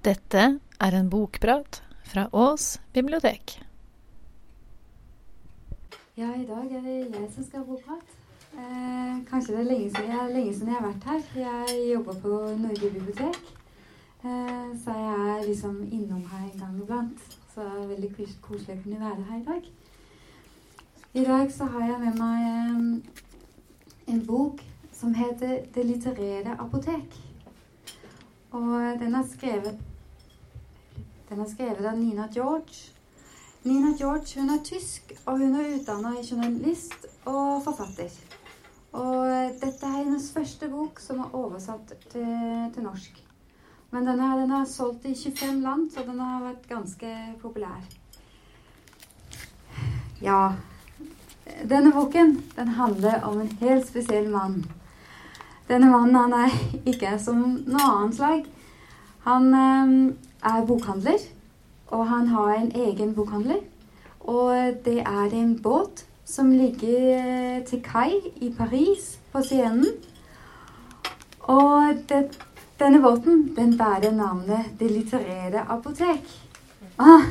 Dette er en bokprat fra Ås bibliotek. Ja, i dag er det jeg som skal ha bokprat. Eh, kanskje det er lenge siden, jeg, lenge siden jeg har vært her. Jeg jobber på Norge bibliotek. Eh, så jeg er liksom innom her en gang iblant. Så det er veldig koselig å kunne være her i dag. I dag så har jeg med meg eh, en bok som heter 'Det litterære apotek'. Og den er skrevet Den er skrevet av Nina George. Nina George hun er tysk, og hun er utdanna journalist og forfatter. Og dette er hennes første bok som er oversatt til, til norsk. Men denne, den er solgt i 25 land, så den har vært ganske populær. Ja Denne boken den handler om en helt spesiell mann. Denne mannen han er ikke som noe annet slag. Han eh, er bokhandler, og han har en egen bokhandler. Og det er en båt som ligger eh, til kai i Paris, på Sienen. Og det, denne båten, den bærer navnet Det litterære apotek. Ah,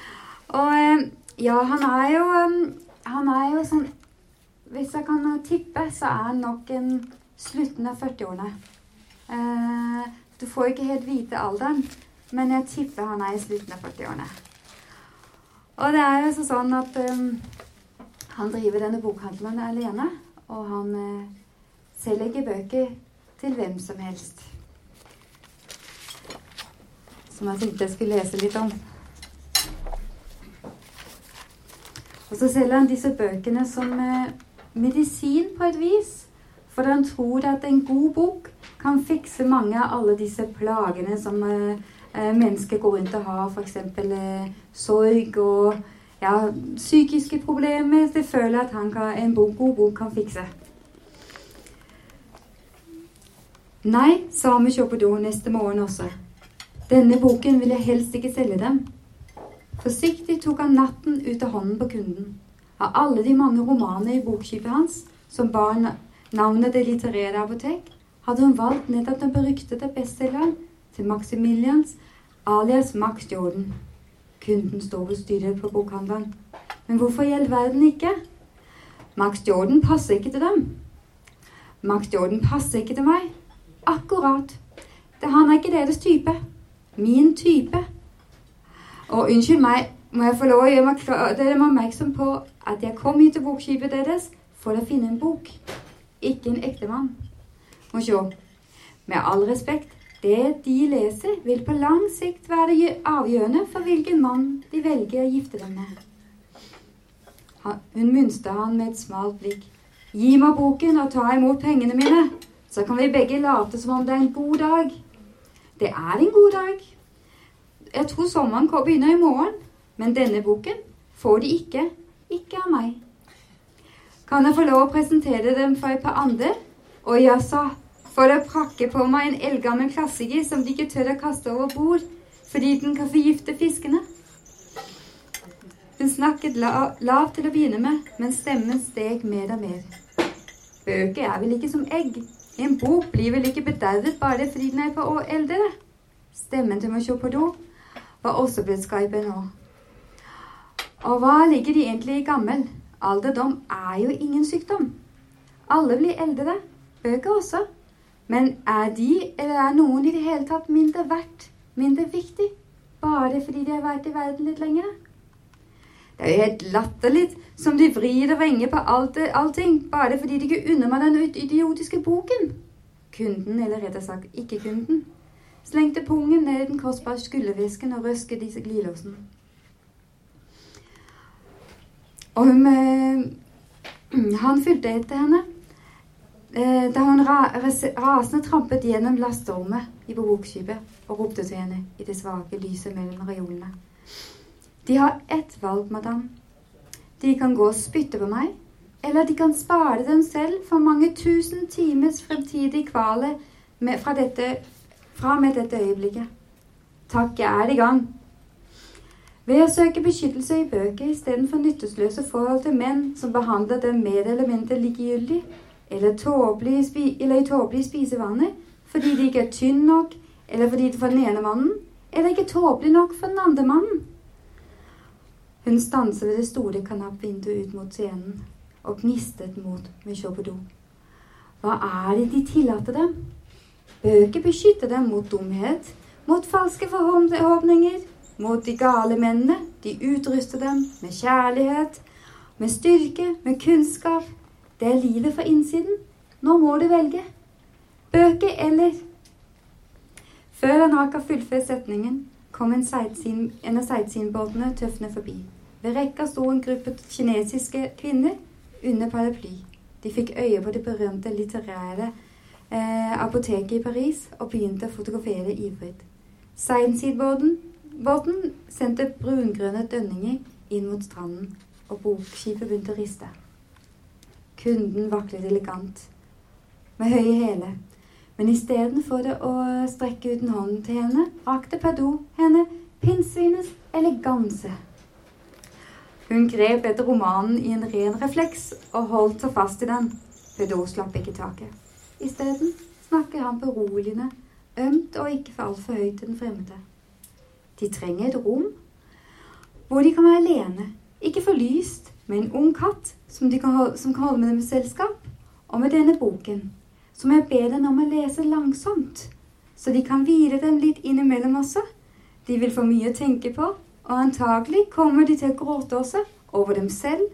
og eh, ja, han er jo eh, Han er jo sånn Hvis jeg kan tippe, så er han nok en slutten av 40-årene. Eh, du får ikke helt vite alderen, men jeg tipper han er i slutten av 40-årene. Og det er jo så sånn at um, han driver denne bokhandelen alene, og han uh, selger ikke bøker til hvem som helst. Som jeg tenkte jeg skulle lese litt om. Og så selger han disse bøkene som uh, medisin på et vis. For han tror at en god bok kan fikse mange av alle disse plagene som uh, mennesker går rundt og har. F.eks. Uh, sorg og ja, psykiske problemer. Det føler at han kan, en god bok kan fikse. Nei, sa do neste morgen også. Denne boken vil jeg helst ikke selge dem. Forsiktig tok han natten ut av hånden på kunden. Av alle de mange romaner i bokskipet hans som bar navnet Det litterære apotek, hadde hun valgt nettopp den beryktede bestselgeren til Maximilians alias Max Jordan. Kunden står ved styret på bokhandelen. Men hvorfor i all verden ikke? Max Jordan passer ikke til dem. Max Jordan passer ikke til meg. Akkurat. Det, han er ikke deres type. Min type. Og unnskyld meg, må jeg få lov å gjøre meg klar, dere må oppmerksom på at jeg kom hit til bokskipet deres for å finne en bok, ikke en ektemann. Må sjå. Med all respekt, det de leser, vil på lang sikt være avgjørende for hvilken mann de velger å gifte dem med. Hun mønstret han med et smalt blikk. Gi meg boken og ta imot pengene mine, så kan vi begge late som om det er en god dag. Det er en god dag. Jeg tror sommeren begynner i morgen, men denne boken får de ikke, ikke av meg. Kan jeg få lov å presentere dem for et par andre? Og jaså, for å prakke på meg en eldgammel klassiker som de ikke tør å kaste over bord fordi den kan forgifte fiskene. Hun snakket lavt la til å begynne med, men stemmen steg mer og mer. Bøker er vel ikke som egg. En bok blir vel ikke bedervet bare fordi den er på eldre? Stemmen til Machopodo var også blitt skarpere nå. Og hva ligger de egentlig i gammel? Alderdom er jo ingen sykdom. Alle blir eldre, bøker også. Men er de, eller er noen i det hele tatt, mindre verdt, mindre viktig, bare fordi de har vært i verden litt lenger? Det er jo helt latterlig som de vrir og vrenger på alt, allting, bare fordi de ikke unner meg den idiotiske boken. Kunden, eller rett og sagt ikke kunden, slengte pungen ned i den kostbare skuldervisken og røsket i glidelåsen. Og hun, øh, han fulgte etter henne eh, da hun ra, rasende trampet gjennom lasterommet i bokskipet og ropte til henne i det svake lyset mellom reolene. De har ett valg, madame. De kan gå og spytte på meg, eller de kan spare dem selv for mange tusen times fremtidig kvale med, fra, dette, fra med dette øyeblikket. Takk, jeg er i gang. Ved å søke beskyttelse i bøker istedenfor nytteløse forhold til menn som behandler dem mer eller mindre likegyldig, eller, tåpelig, eller i tåpelige spisevaner fordi de ikke er tynn nok, eller fordi for den ene mannen, eller ikke tåpelig nok for den andre mannen? Hun stanset ved det store kanappvinduet ut mot scenen og gnistet mot Mishobodo. Hva er det de tillater dem? Bøker beskytter dem mot dumhet, mot falske forhåpninger, mot de gale mennene. De utruster dem med kjærlighet, med styrke, med kunnskap. Det er livet fra innsiden. Nå må du velge. Bøker eller Før han rakk å fullføre setningen, kom en, en av sightseeingbåtene tøffende forbi. Ved rekka sto en gruppe kinesiske kvinner under paraply. De fikk øye på det berømte litterære eh, apoteket i Paris og begynte å fotografere ivrig. Sightseeingbåten sendte brungrønne dønninger inn mot stranden, og bokskipet begynte å riste. Kunden vaklet elegant, med høye hæler. Men istedenfor å strekke ut en hånd til henne, rakte Perdou henne pinnsvinets eleganse. Hun grep etter romanen i en ren refleks og holdt så fast i den. Perdou slapp ikke taket. Isteden snakker han beroligende, ømt og ikke for altfor høyt til den fremmede. De trenger et rom hvor de kan være alene, ikke for lyst, med en ung katt som, kan som kan holde med dem i selskap, og med denne boken som jeg ber dem om å lese langsomt, så de kan hvile dem litt innimellom også. De vil få mye å tenke på, og antagelig kommer de til å gråte også, over dem selv,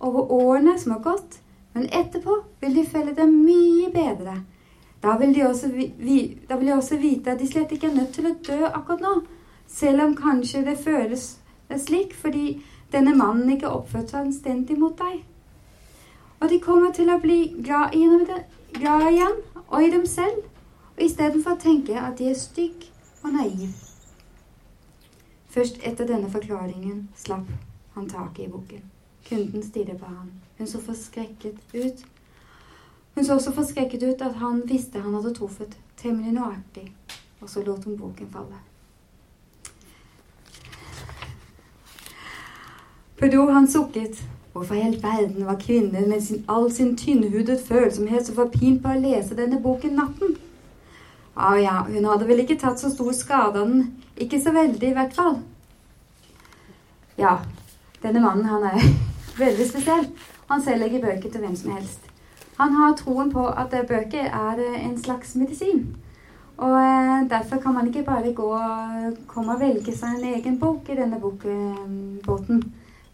over årene som har gått, men etterpå vil de føle dem mye bedre. Da vil, de også, da vil de også vite at de slett ikke er nødt til å dø akkurat nå, selv om kanskje det føles slik fordi denne mannen ikke oppførte seg anstendig mot deg. Og de kommer til å bli glad glad igjen, og i dem selv, og istedenfor tenke at de er stygge og naive. Først etter denne forklaringen slapp han taket i boken. Kunden stirret på ham. Hun så forskrekket ut. Hun så også forskrekket ut at han visste han hadde truffet temmelig nøyaktig, og så lot hun boken falle. Pedro han sukket Hvorfor i all verden var kvinnen med sin, all sin tynnhudet følsomhet så forpint på å lese denne boken natten? Ja, ja, hun hadde vel ikke tatt så stor skade av den. Ikke så veldig, i hvert fall. Ja, denne mannen, han er veldig spesiell. Han selger ikke bøker til hvem som helst. Han har troen på at bøker er eh, en slags medisin. Og eh, derfor kan man ikke bare gå og komme og velge seg en egen bok i denne bokbåten.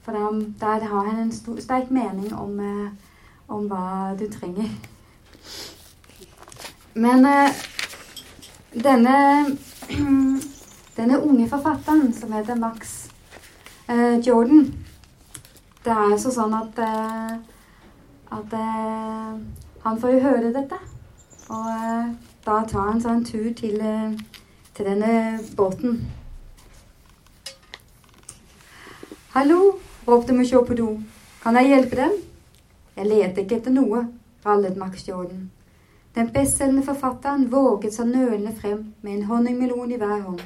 For der, der har han en stor, sterk mening om, eh, om, hva du trenger. Men eh, denne, denne unge forfatteren som heter Max eh, Jordan Det er jo sånn at, at han får jo høre dette. Og da tar han seg en tur til, til denne båten. Hallo, ropte Monsieur do. Kan jeg hjelpe dem? Jeg leter ikke etter noe, rallet Max Jordan. Den bestselgende forfatteren våget seg nølende frem med en honningmelon i hver hånd.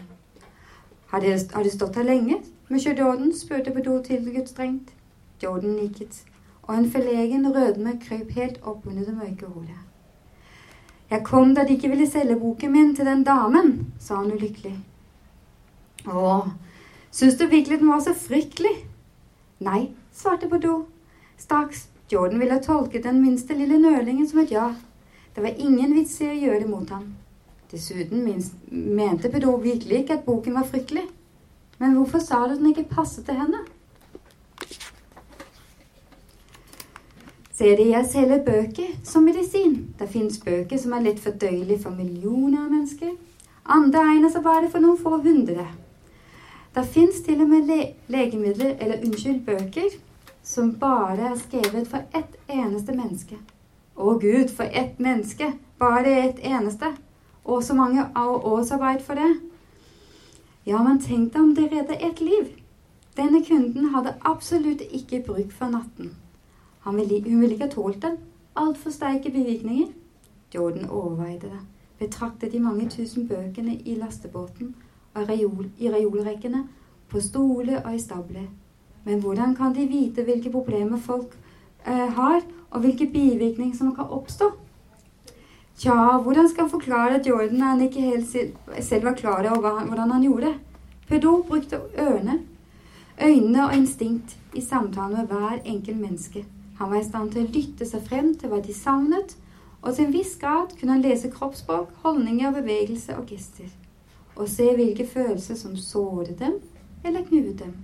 Har det, har det stått her lenge? Monsieur Jordan spurte Poudou tilbudt strengt. Jordan nikket, og en forlegen rødme krøp helt opp under det mørke hodet. Jeg kom da de ikke ville selge boken min til den damen, sa han ulykkelig. Å, syns du virkelig den var så fryktelig? Nei, svarte Bordeaux. Straks Jordan ville tolke den minste lille nølingen som et ja. Det var ingen vits i å gjøre det mot ham. Dessuten mente Bordeaux virkelig ikke at boken var fryktelig. Men hvorfor sa du den ikke passet til henne? Ser De, jeg selger bøker som medisin. Det fins bøker som er litt fordøyelige for millioner av mennesker. Andre egner seg bare for noen få hundre. Det fins til og med le legemidler, eller unnskyld, bøker, som bare er skrevet for ett eneste menneske. Å Gud, for ett menneske! Bare ett eneste! Og så mange årsarbeid for det. Ja, men tenk deg om det redder ett liv. Denne kunden hadde absolutt ikke bruk for natten. Ville, hun ville ikke ha tålt den. Altfor sterke bevirkninger. Jordan overveide det, betraktet de mange tusen bøkene i lastebåten reol, i reolrekkene, på stoler og i stabler. Men hvordan kan de vite hvilke problemer folk eh, har, og hvilke bivirkninger som kan oppstå? Tja, hvordan skal han forklare at Jordan han ikke helt selv var klar over hvordan han gjorde det? Pedro brukte ørene, øynene og instinkt i samtale med hver enkelt menneske. Han var i stand til å lytte seg frem til hva de savnet, og til en viss grad kunne han lese kroppsspråk, holdninger, bevegelse og gester. Og se hvilke følelser som såret dem eller knuet dem.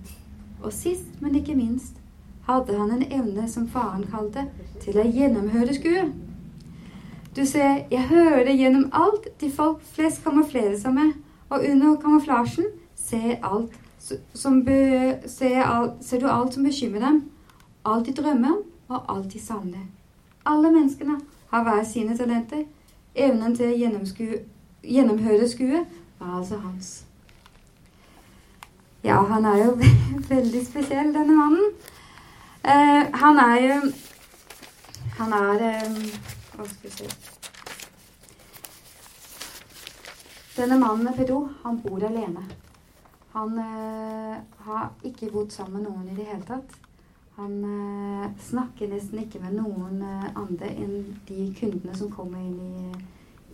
Og sist, men ikke minst, hadde han en evne som faren kalte til å gjennomhøre skue. Du ser, jeg hører gjennom alt de folk flest kamuflerer seg med, og under kamuflasjen ser, alt, be, ser, alt, ser du alt som bekymrer dem, alt de drømmer og alt de savner. Alle menneskene har hver sine talenter. Evnen til å gjennomhøre skue var altså hans. Ja, han er jo veldig spesiell, denne mannen. Eh, han er jo Han er eh, Hva skal vi si Denne mannen med Pedro, han bor alene. Han eh, har ikke bodd sammen med noen i det hele tatt. Han snakker nesten ikke med noen andre enn de kundene som kommer inn i,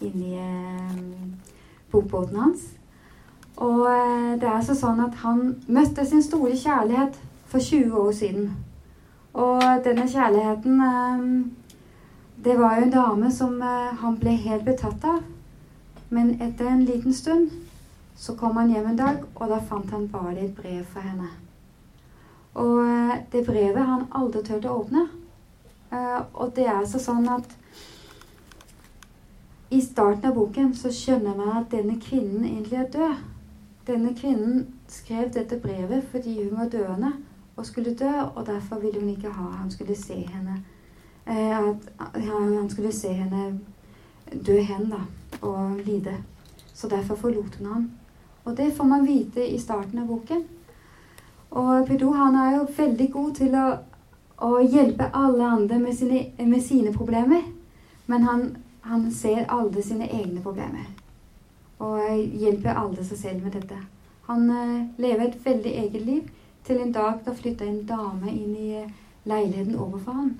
inn i bokbåten hans. Og det er altså sånn at han møtte sin store kjærlighet for 20 år siden. Og denne kjærligheten eh, Det var jo en dame som eh, han ble helt betatt av. Men etter en liten stund så kom han hjem en dag, og da fant han bare et brev for henne. Og eh, det brevet han aldri turte å åpne. Og det er altså sånn at i starten av boken så skjønner man at denne kvinnen egentlig er død. Denne kvinnen skrev dette brevet fordi hun var døende og skulle dø, og derfor ville hun ikke ha Han skulle se henne eh, at, Han skulle se henne dø hen, da, og lide. Så derfor forlot hun ham. Og det får man vite i starten av boken. Og Pedro han er jo veldig god til å, å hjelpe alle andre med sine, med sine problemer. Men han, han, ser alle sine egne problemer. Og hjelper alle seg selv med dette. Han uh, lever et veldig eget liv til en dag da flytta en dame inn i eh, leiligheten overfor han.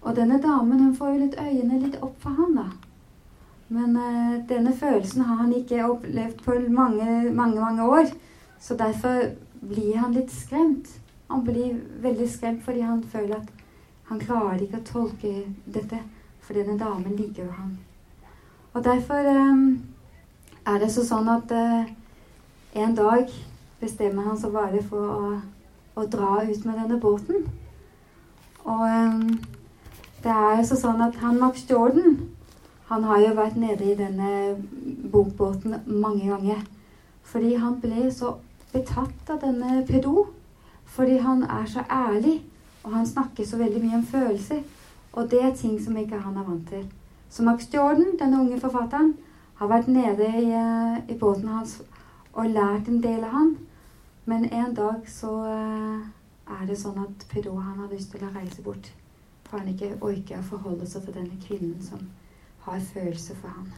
Og denne damen hun får jo litt øynene litt opp for han da. Men uh, denne følelsen har han ikke opplevd på mange, mange, mange år. Så derfor blir han litt skremt. Han blir veldig skremt fordi han føler at han klarer ikke å tolke dette. For denne damen liker jo han. Og derfor um, er det så sånn at uh, en dag bestemmer han seg bare for å, å, dra ut med denne båten. Og um, det er jo sånn at han Max Jordan han har jo vært nede i denne bokbåten mange ganger. Fordi han ble så betatt av denne pedo. Fordi han er så ærlig, og han snakker så veldig mye om følelser. Og det er ting som ikke han er vant til. Så Max Jordan, denne unge forfatteren, har vært nede i, eh, i båten hans og lært en del av han. Men en dag så uh, er det sånn at Perot han har lyst til å reise bort. For han ikke orker å forholde seg til denne kvinnen som har følelser for han.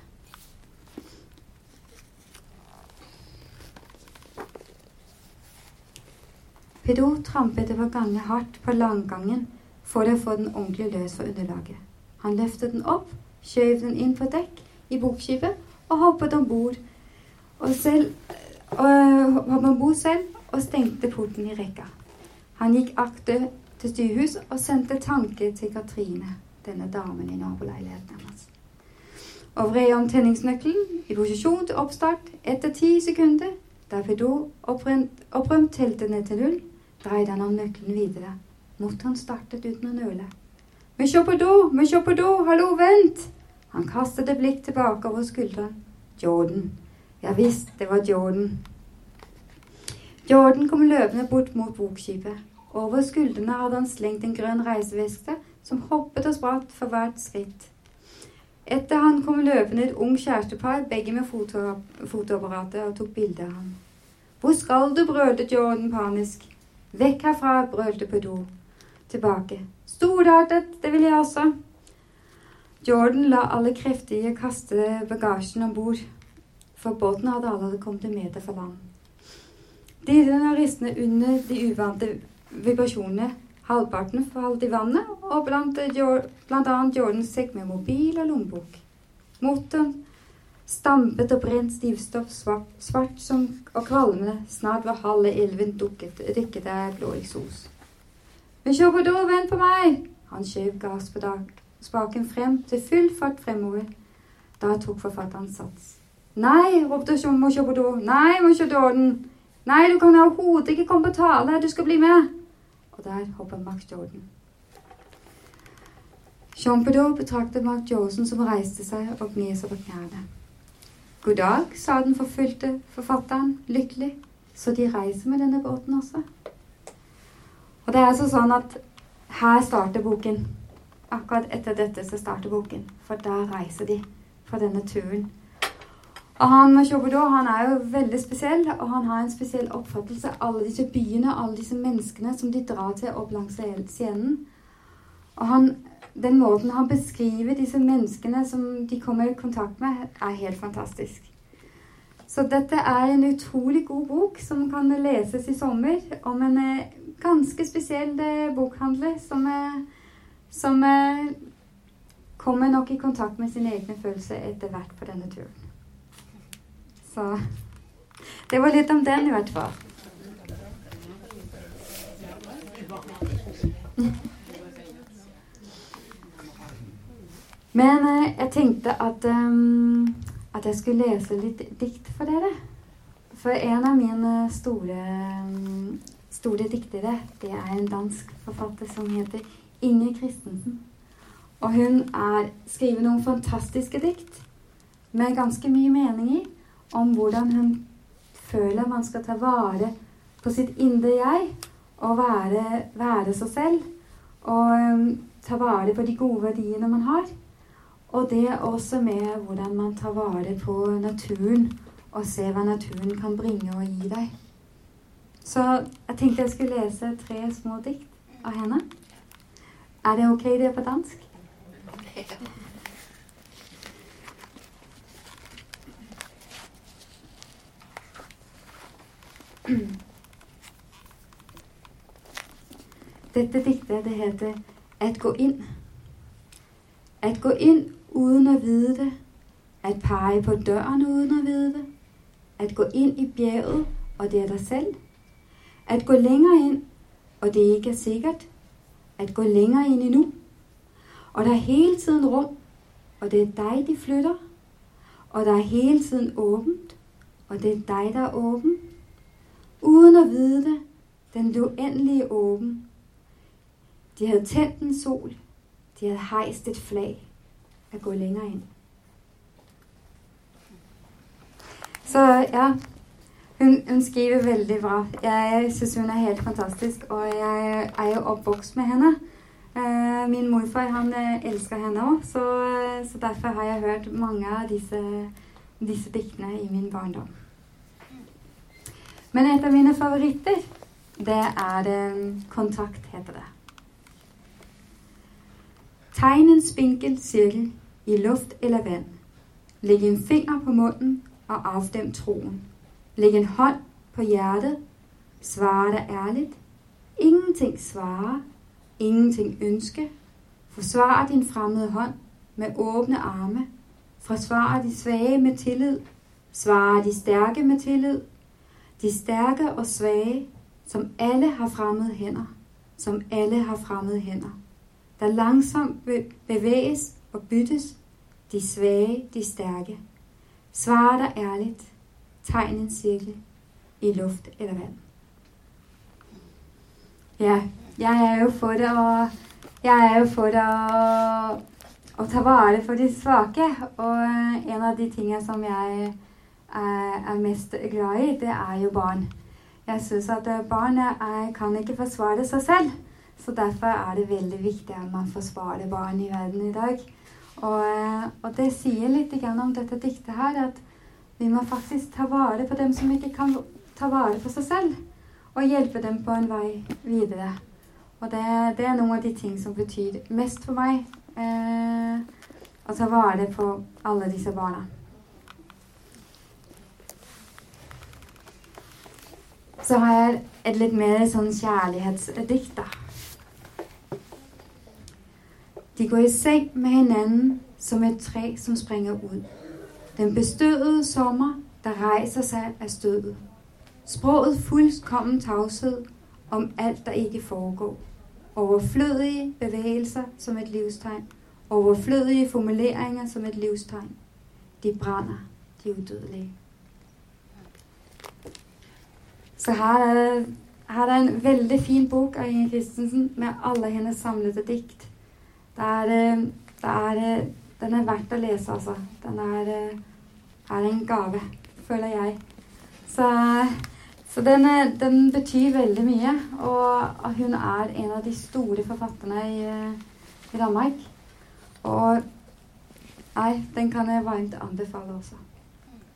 Pedro trampet over gange hardt på langgangen for å få den ordentlig løs for underlaget. Han løftet den opp, skjøv den inn på dekk i bokskipet og hoppet om bord. Selv, øh, selv og stengte porten i rekka. Han gikk akter til styrhus og sendte tanke til Katrine, denne damen i naboleiligheten hans. Og vred om tenningsnøkkelen i posisjon til oppstart etter ti sekunder. Da Pedro opprømt teltet ned til null, dreide han om nøkkelen videre. Motoren startet uten å nøle. Monsieur Pedro, på do! hallo, vent! Han kastet et blikk tilbake over skulderen. Jordan. Ja visst, det var Jordan. Jordan kom løpende bort mot bokskipet. Over skuldrene hadde han slengt en grønn reiseveske som hoppet og spratt for hvert skritt. Etter han kom løpende et ung kjærestepar, begge med fotoapparatet, og tok bilde av ham. Hvor skal du? brølte Jordan panisk. Vekk herfra, brølte Pedro. Tilbake. Storartet, det vil jeg også. Jordan la alle å kaste bagasjen om bord, for båten hadde allerede kommet en meter fra land. Dirrende og ristende under de uvante vibrasjonene. Halvparten falt i vannet, og blant, blant annet Jordans sekk med mobil og lommebok. Motoren stampet og brent stivstoff, svart, svart som, og kvalmende. Snart var halve elven dukket, rikket av blå eksos. Men se på da, vent på meg! Han skjøv gassspaken frem til full fart fremover. Da tok forfatteren sats. Nei, ropte Mochopodo. Nei, Mochodorden. Nei, du kan overhodet ikke komme på tale. Du skal bli med. Og der hoppet Max Jordan. Champedot betraktet Mark Jordan som reiste seg og gned seg på knærne. God dag, sa den forfulgte forfatteren lykkelig. Så de reiser med denne båten også. Og det er altså sånn at her starter boken. Akkurat etter dette så starter boken. For da reiser de fra denne turen. Og han Chauvedot, han er jo veldig spesiell, og han har en spesiell oppfattelse av alle disse byene, alle disse menneskene som de drar til opp langs scenen. Og han, den måten han beskriver disse menneskene som de kommer i kontakt med, er helt fantastisk. Så dette er en utrolig god bok som kan leses i sommer om en eh, ganske spesiell eh, bokhandler som, eh, som kommer nok i kontakt med sine egne følelser etter hvert på denne turen. Så det var litt om den, i hvert fall. Men eh, jeg tenkte at, um, at jeg skulle lese litt dikt for dere. For en av mine store, store diktere, det er en dansk forfatter som heter Inge Christensen. Og hun er, skriver noen fantastiske dikt med ganske mye mening i om hvordan hun føler man skal ta vare på sitt indre jeg og være, være seg selv. Og um, ta vare på de gode verdiene man har. Og det også med hvordan man tar vare på naturen og ser hva naturen kan bringe og gi deg. Så jeg tenkte jeg skulle lese tre små dikt av henne. Er det ok det er på dansk? Dette diktet det heter 'At gå inn'. At gå inn uten å vite det. At pege på døren uten å vite det. At gå inn i bjerget, og det er deg selv. At gå lenger inn, og det ikke er sikkert. At gå lenger inn i nu. Og det er hele tiden rom, og det er deg de flytter. Og det er hele tiden åpent, og det er deg der er åpen. Uden å vite det, den uendelige åpen. De hadde tent en sol, de hadde heist et flag at gå lenger inn. Så ja, hun, hun, skriver veldig bra. Jeg syns hun er helt fantastisk, og jeg er jo oppvokst med henne. Eh, min morfar han eh, elska henne òg, så, så, derfor har jeg hørt mange av disse, disse diktene i min barndom. Men et av mine favoritter, det er eh, 'Kontakt', heter det. Tegn en spinkel sirkel i luft eller vann. Legg en finger på munnen og avstem troen. Legg en hånd på hjertet. Svar deg ærlig. Ingenting svare ingenting ønske. Forsvar din fremmede hånd med åpne arme. Forsvar de svage med tillid. Svar de sterke med tillid. De sterke og svage, som alle har fremmede hender. Som alle har fremmede hender. Der langsomt bevæges og byttes de svage, de stærke. Svar dig ærligt. Tegn en cirkel i luft eller vann. Ja, jeg er jo for å Jeg er jo for å, å ta vare for de svake. Og en av de tingene som jeg er, er mest glad i, det er jo barn. Jeg syns at barn er, kan ikke forsvare seg selv. Så derfor er det veldig viktig at man forsvarer barn i verden i dag. Og, og det sier litt om dette diktet her, at vi må faktisk ta vare på dem som ikke kan ta vare på seg selv. Og hjelpe dem på en vei videre. Og det, det, er noen av de ting som betyr mest for meg. Eh, å ta vare på alle disse barna. Så har jeg et litt mer sånn kjærlighetsdikt, da. De går i seng med hverandre som et tre som springer ut. Den bestøvede sommer, der rejser seg av stødet. Sproget fuldkommen tavshed om alt der ikke foregår. Overflødige bevegelser som et livstegn. Overflødige formuleringer som et livstegn. De brænder, de udødelige. Så her er, her er en veldig fin bok av Inger Christensen med alle hennes samlede dikt. Det er, det den er verdt å lese, altså. Den er, er en gave, føler jeg. Så, så den, den, betyr veldig mye. Og hun er en av de store forfatterne i, i Danmark. Og nei, den kan jeg varmt anbefale også.